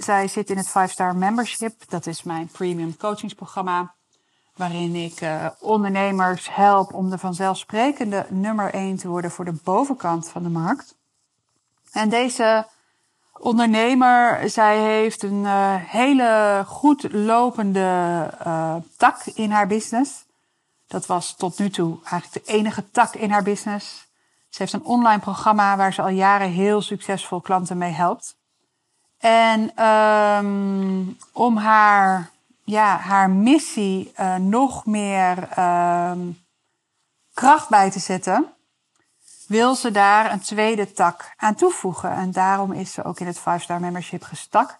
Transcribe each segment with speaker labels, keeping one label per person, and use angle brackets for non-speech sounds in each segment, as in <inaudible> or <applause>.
Speaker 1: Zij zit in het 5-star membership. Dat is mijn premium coachingsprogramma. Waarin ik uh, ondernemers help om de vanzelfsprekende nummer 1 te worden voor de bovenkant van de markt. En deze ondernemer, zij heeft een uh, hele goed lopende uh, tak in haar business. Dat was tot nu toe eigenlijk de enige tak in haar business. Ze heeft een online programma waar ze al jaren heel succesvol klanten mee helpt. En um, om haar, ja, haar missie uh, nog meer um, kracht bij te zetten, wil ze daar een tweede tak aan toevoegen. En daarom is ze ook in het 5-star membership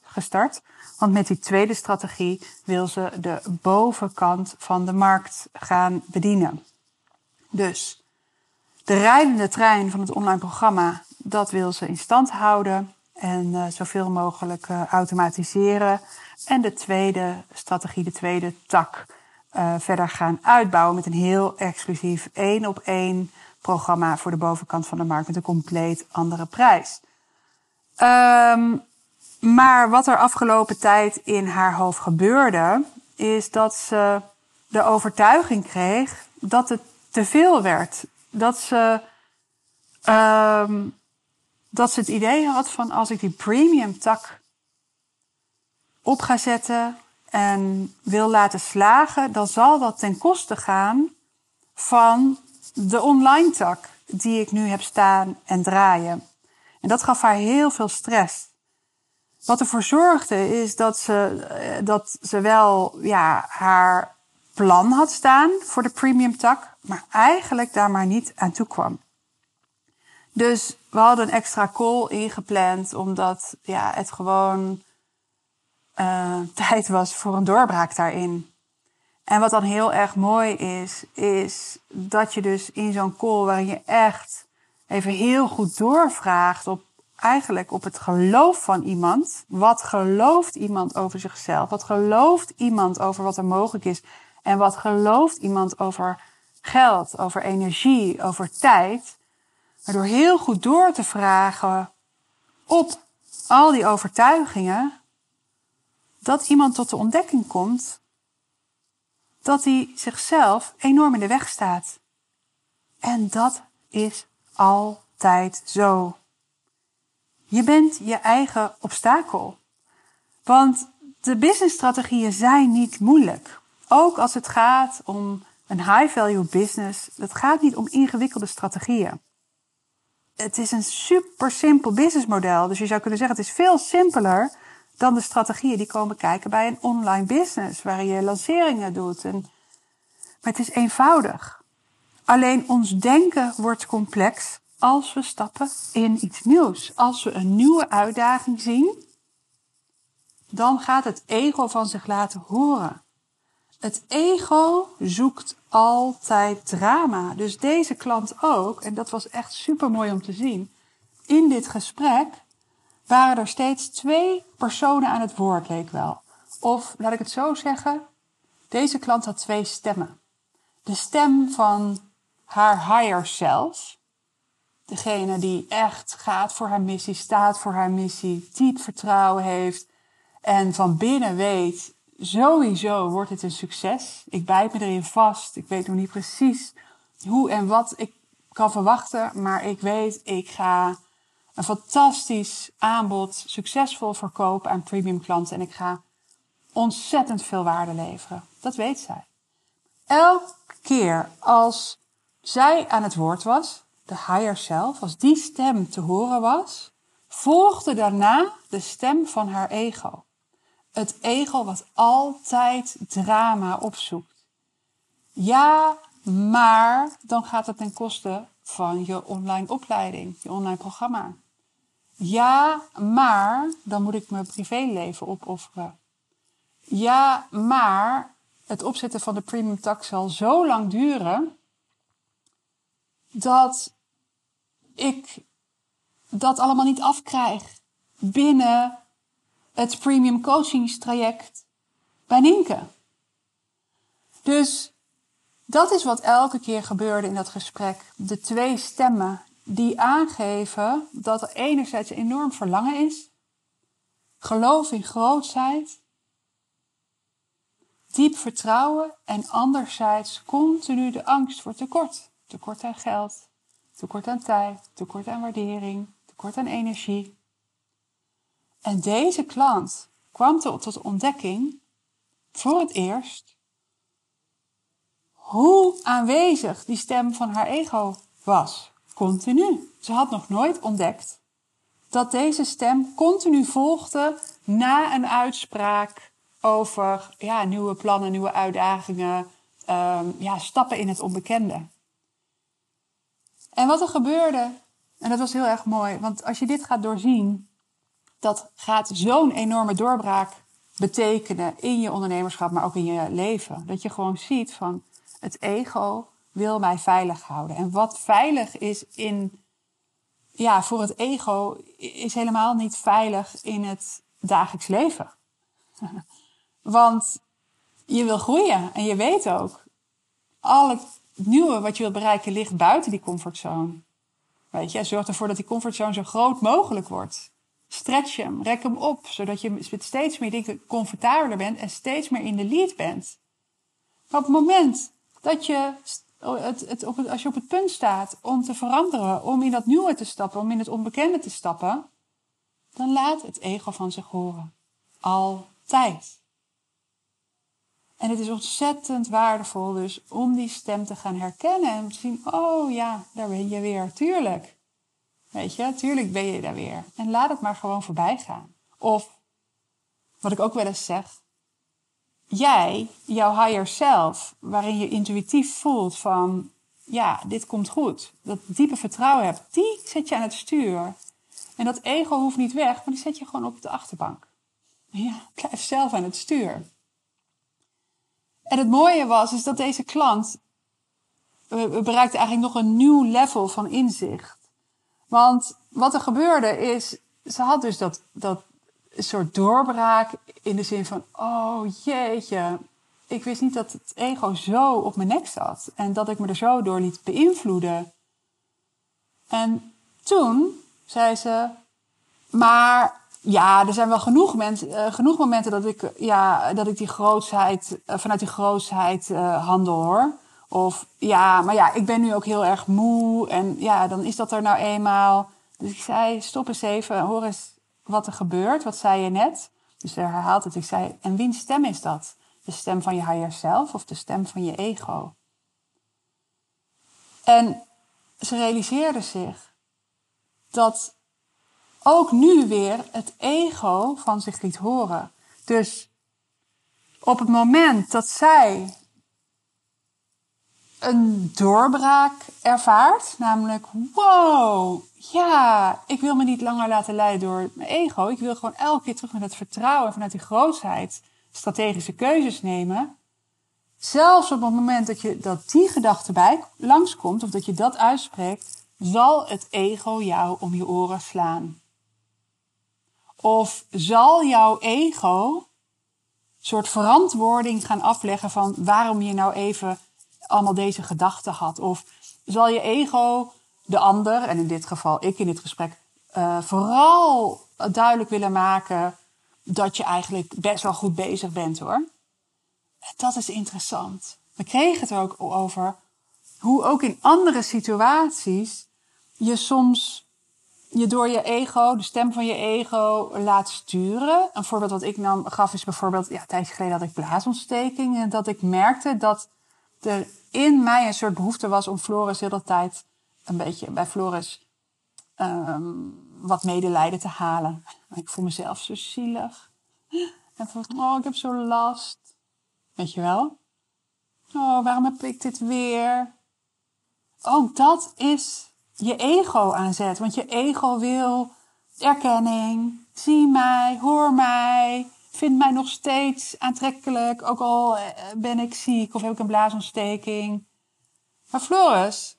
Speaker 1: gestart. Want met die tweede strategie wil ze de bovenkant van de markt gaan bedienen. Dus de rijdende trein van het online programma, dat wil ze in stand houden en uh, zoveel mogelijk uh, automatiseren. En de tweede strategie, de tweede tak, uh, verder gaan uitbouwen met een heel exclusief één op één programma voor de bovenkant van de markt met een compleet andere prijs. Um, maar wat er afgelopen tijd in haar hoofd gebeurde, is dat ze de overtuiging kreeg dat het te veel werd. Dat ze um, dat ze het idee had van als ik die premium tak op ga zetten en wil laten slagen, dan zal dat ten koste gaan van de online tak die ik nu heb staan en draaien. En dat gaf haar heel veel stress. Wat ervoor zorgde is dat ze, dat ze wel ja, haar plan had staan voor de premium tak, maar eigenlijk daar maar niet aan toe kwam. Dus we hadden een extra call ingepland, omdat ja, het gewoon uh, <laughs> tijd was voor een doorbraak daarin. En wat dan heel erg mooi is, is dat je dus in zo'n call waarin je echt even heel goed doorvraagt op eigenlijk op het geloof van iemand. Wat gelooft iemand over zichzelf? Wat gelooft iemand over wat er mogelijk is? En wat gelooft iemand over geld, over energie, over tijd? Maar door heel goed door te vragen op al die overtuigingen, dat iemand tot de ontdekking komt dat hij zichzelf enorm in de weg staat. En dat is altijd zo. Je bent je eigen obstakel. Want de businessstrategieën zijn niet moeilijk. Ook als het gaat om een high-value business. Het gaat niet om ingewikkelde strategieën het is een super simpel businessmodel. Dus je zou kunnen zeggen, het is veel simpeler dan de strategieën die komen kijken bij een online business, waar je lanceringen doet. Maar het is eenvoudig. Alleen ons denken wordt complex als we stappen in iets nieuws. Als we een nieuwe uitdaging zien, dan gaat het ego van zich laten horen. Het ego zoekt altijd drama. Dus deze klant ook, en dat was echt super mooi om te zien. In dit gesprek waren er steeds twee personen aan het woord, leek wel. Of laat ik het zo zeggen, deze klant had twee stemmen. De stem van haar higher self, degene die echt gaat voor haar missie, staat voor haar missie, diep vertrouwen heeft en van binnen weet sowieso wordt het een succes. Ik bijt me erin vast. Ik weet nog niet precies hoe en wat ik kan verwachten. Maar ik weet, ik ga een fantastisch aanbod succesvol verkopen aan premium klanten. En ik ga ontzettend veel waarde leveren. Dat weet zij. Elke keer als zij aan het woord was, de higher self, als die stem te horen was, volgde daarna de stem van haar ego. Het ego wat altijd drama opzoekt. Ja, maar dan gaat het ten koste van je online opleiding, je online programma. Ja, maar dan moet ik mijn privéleven opofferen. ja, maar het opzetten van de premium tax zal zo lang duren dat ik dat allemaal niet afkrijg binnen het premium coachingstraject bij Nienke. Dus dat is wat elke keer gebeurde in dat gesprek. De twee stemmen die aangeven dat er enerzijds enorm verlangen is, geloof in grootheid, diep vertrouwen en anderzijds continu de angst voor tekort. Tekort aan geld, tekort aan tijd, tekort aan waardering, tekort aan energie. En deze klant kwam tot de ontdekking voor het eerst hoe aanwezig die stem van haar ego was. Continu. Ze had nog nooit ontdekt dat deze stem continu volgde na een uitspraak over ja, nieuwe plannen, nieuwe uitdagingen, um, ja, stappen in het onbekende. En wat er gebeurde, en dat was heel erg mooi, want als je dit gaat doorzien, dat gaat zo'n enorme doorbraak betekenen in je ondernemerschap, maar ook in je leven. Dat je gewoon ziet van het ego wil mij veilig houden. En wat veilig is in, ja, voor het ego, is helemaal niet veilig in het dagelijks leven. <laughs> Want je wil groeien en je weet ook, al het nieuwe wat je wilt bereiken ligt buiten die comfortzone. Weet je, zorg ervoor dat die comfortzone zo groot mogelijk wordt. Stretch hem, rek hem op, zodat je steeds meer comfortabeler bent en steeds meer in de lead bent. Maar op het moment dat je, het, het, als je op het punt staat om te veranderen, om in dat nieuwe te stappen, om in het onbekende te stappen, dan laat het ego van zich horen. Altijd. En het is ontzettend waardevol dus om die stem te gaan herkennen en te zien, oh ja, daar ben je weer, tuurlijk. Weet je, tuurlijk ben je daar weer. En laat het maar gewoon voorbij gaan. Of, wat ik ook wel eens zeg, jij, jouw higher self, waarin je intuïtief voelt van, ja, dit komt goed. Dat diepe vertrouwen hebt, die zet je aan het stuur. En dat ego hoeft niet weg, maar die zet je gewoon op de achterbank. Ja, blijf zelf aan het stuur. En het mooie was, is dat deze klant we bereikte eigenlijk nog een nieuw level van inzicht. Want wat er gebeurde is, ze had dus dat, dat soort doorbraak in de zin van, oh jeetje, ik wist niet dat het ego zo op mijn nek zat en dat ik me er zo door liet beïnvloeden. En toen zei ze, maar ja, er zijn wel genoeg, mensen, uh, genoeg momenten dat ik, ja, dat ik die grootsheid, uh, vanuit die grootsheid uh, handel hoor. Of ja, maar ja, ik ben nu ook heel erg moe en ja, dan is dat er nou eenmaal. Dus ik zei, stop eens even, hoor eens wat er gebeurt. Wat zei je net? Dus hij herhaalt het. Ik zei, en wiens stem is dat? De stem van je higher self of de stem van je ego? En ze realiseerde zich dat ook nu weer het ego van zich liet horen. Dus op het moment dat zij een doorbraak ervaart, namelijk wow, ja, ik wil me niet langer laten leiden door mijn ego. Ik wil gewoon elke keer terug met het vertrouwen vanuit die grootheid strategische keuzes nemen. Zelfs op het moment dat, je, dat die gedachte bij langskomt of dat je dat uitspreekt, zal het ego jou om je oren slaan. Of zal jouw ego een soort verantwoording gaan afleggen van waarom je nou even allemaal deze gedachten had? Of zal je ego de ander, en in dit geval ik in dit gesprek, uh, vooral duidelijk willen maken dat je eigenlijk best wel goed bezig bent hoor. Dat is interessant. We kregen het er ook over hoe ook in andere situaties je soms je door je ego, de stem van je ego, laat sturen. Een voorbeeld wat ik nam, gaf is bijvoorbeeld, ja, een tijdje geleden had ik blaasontsteking. En dat ik merkte dat er in mij een soort behoefte was om Floris de tijd een beetje bij Floris um, wat medelijden te halen. Ik voel mezelf zo zielig. En van, oh, ik heb zo last. Weet je wel? Oh, waarom heb ik dit weer? Oh, dat is je ego aanzet. Want je ego wil erkenning. Zie mij, hoor mij, vindt mij nog steeds aantrekkelijk, ook al eh, ben ik ziek of heb ik een blaasontsteking. Maar Floris,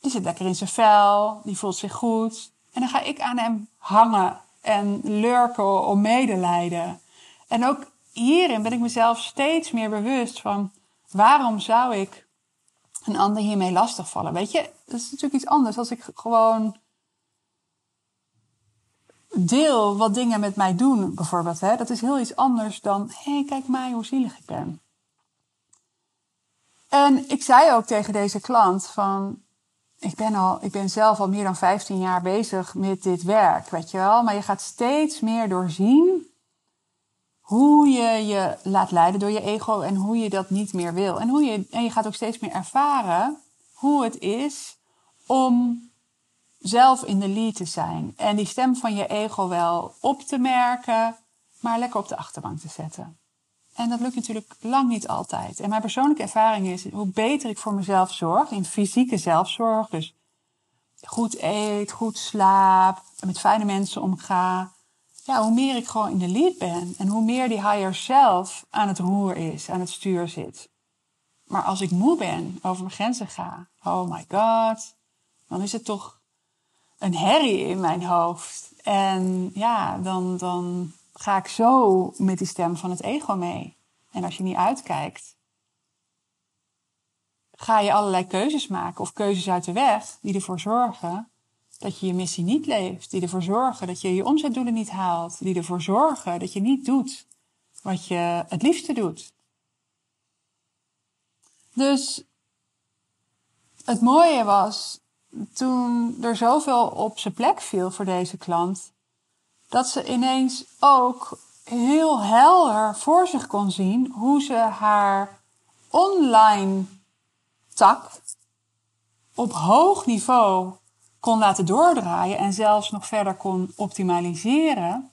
Speaker 1: die zit lekker in zijn vel, die voelt zich goed. En dan ga ik aan hem hangen en lurken om medelijden. En ook hierin ben ik mezelf steeds meer bewust van waarom zou ik een ander hiermee lastigvallen? Weet je, dat is natuurlijk iets anders als ik gewoon deel wat dingen met mij doen, bijvoorbeeld. Hè? Dat is heel iets anders dan, hé, hey, kijk mij hoe zielig ik ben. En ik zei ook tegen deze klant van, ik ben, al, ik ben zelf al meer dan 15 jaar bezig met dit werk, weet je wel. Maar je gaat steeds meer doorzien hoe je je laat leiden door je ego en hoe je dat niet meer wil. En, hoe je, en je gaat ook steeds meer ervaren hoe het is om zelf in de lead te zijn. En die stem van je ego wel op te merken, maar lekker op de achterbank te zetten. En dat lukt natuurlijk lang niet altijd. En mijn persoonlijke ervaring is, hoe beter ik voor mezelf zorg, in fysieke zelfzorg, dus goed eet, goed slaap, met fijne mensen omga, ja, hoe meer ik gewoon in de lead ben en hoe meer die higher self aan het roer is, aan het stuur zit. Maar als ik moe ben, over mijn grenzen ga, oh my god, dan is het toch een herrie in mijn hoofd. En ja, dan, dan ga ik zo met die stem van het ego mee. En als je niet uitkijkt, ga je allerlei keuzes maken of keuzes uit de weg die ervoor zorgen dat je je missie niet leeft, die ervoor zorgen dat je je omzetdoelen niet haalt, die ervoor zorgen dat je niet doet wat je het liefste doet. Dus het mooie was toen er zoveel op zijn plek viel voor deze klant, dat ze ineens ook heel helder voor zich kon zien hoe ze haar online tak op hoog niveau kon laten doordraaien en zelfs nog verder kon optimaliseren,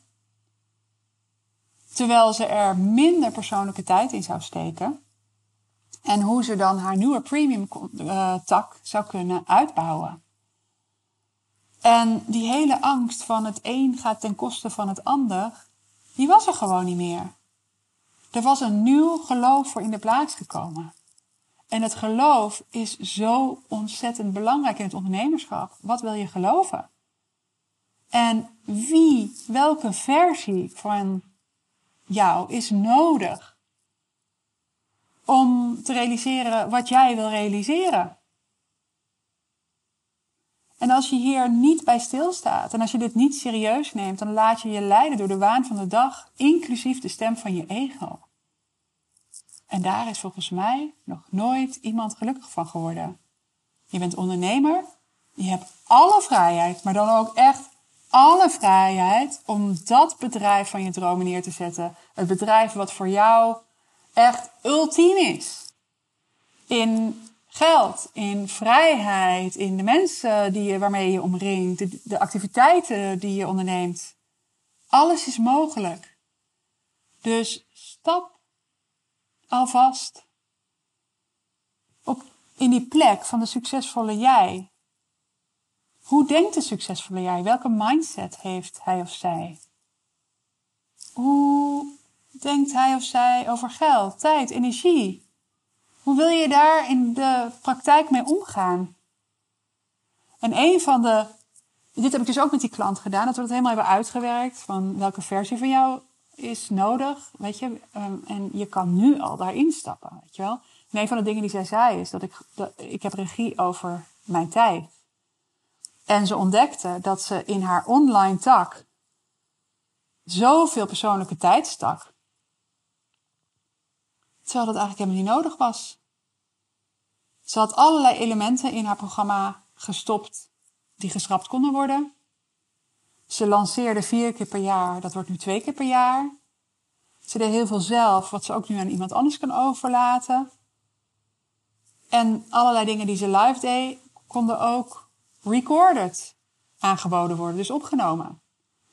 Speaker 1: terwijl ze er minder persoonlijke tijd in zou steken. En hoe ze dan haar nieuwe premium uh, tak zou kunnen uitbouwen. En die hele angst van het een gaat ten koste van het ander, die was er gewoon niet meer. Er was een nieuw geloof voor in de plaats gekomen. En het geloof is zo ontzettend belangrijk in het ondernemerschap. Wat wil je geloven? En wie, welke versie van jou is nodig om te realiseren wat jij wil realiseren? En als je hier niet bij stilstaat en als je dit niet serieus neemt, dan laat je je leiden door de waan van de dag, inclusief de stem van je ego. En daar is volgens mij nog nooit iemand gelukkig van geworden. Je bent ondernemer, je hebt alle vrijheid, maar dan ook echt alle vrijheid om dat bedrijf van je dromen neer te zetten. Het bedrijf wat voor jou echt ultiem is. In geld, in vrijheid, in de mensen die je, waarmee je omringt, de, de activiteiten die je onderneemt. Alles is mogelijk. Dus stap alvast op, in die plek van de succesvolle jij. Hoe denkt de succesvolle jij? Welke mindset heeft hij of zij? Hoe denkt hij of zij over geld, tijd, energie? Hoe wil je daar in de praktijk mee omgaan? En een van de. Dit heb ik dus ook met die klant gedaan, dat we het helemaal hebben uitgewerkt. Van welke versie van jou is nodig, weet je. Ehm, en je kan nu al daarin stappen, weet je wel. En een van de dingen die zij zei is dat ik, dat, ik heb regie over mijn tijd. En ze ontdekte dat ze in haar online tak zoveel persoonlijke tijd stak. Terwijl dat eigenlijk helemaal niet nodig was. Ze had allerlei elementen in haar programma gestopt die geschrapt konden worden. Ze lanceerde vier keer per jaar, dat wordt nu twee keer per jaar. Ze deed heel veel zelf, wat ze ook nu aan iemand anders kan overlaten. En allerlei dingen die ze live deed, konden ook recorded aangeboden worden, dus opgenomen.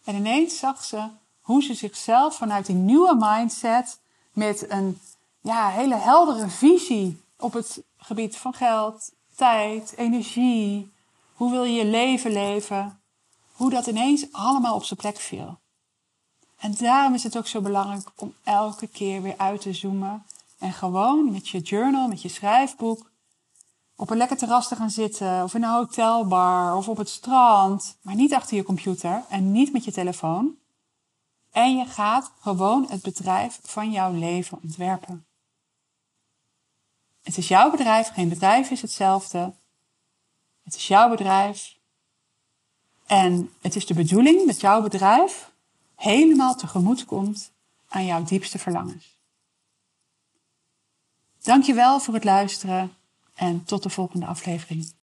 Speaker 1: En ineens zag ze hoe ze zichzelf vanuit die nieuwe mindset met een ja, hele heldere visie op het gebied van geld, tijd, energie, hoe wil je je leven leven, hoe dat ineens allemaal op zijn plek viel. En daarom is het ook zo belangrijk om elke keer weer uit te zoomen en gewoon met je journal, met je schrijfboek, op een lekker terras te gaan zitten, of in een hotelbar, of op het strand, maar niet achter je computer en niet met je telefoon. En je gaat gewoon het bedrijf van jouw leven ontwerpen. Het is jouw bedrijf, geen bedrijf is hetzelfde. Het is jouw bedrijf. En het is de bedoeling dat jouw bedrijf helemaal tegemoet komt aan jouw diepste verlangens. Dankjewel voor het luisteren en tot de volgende aflevering.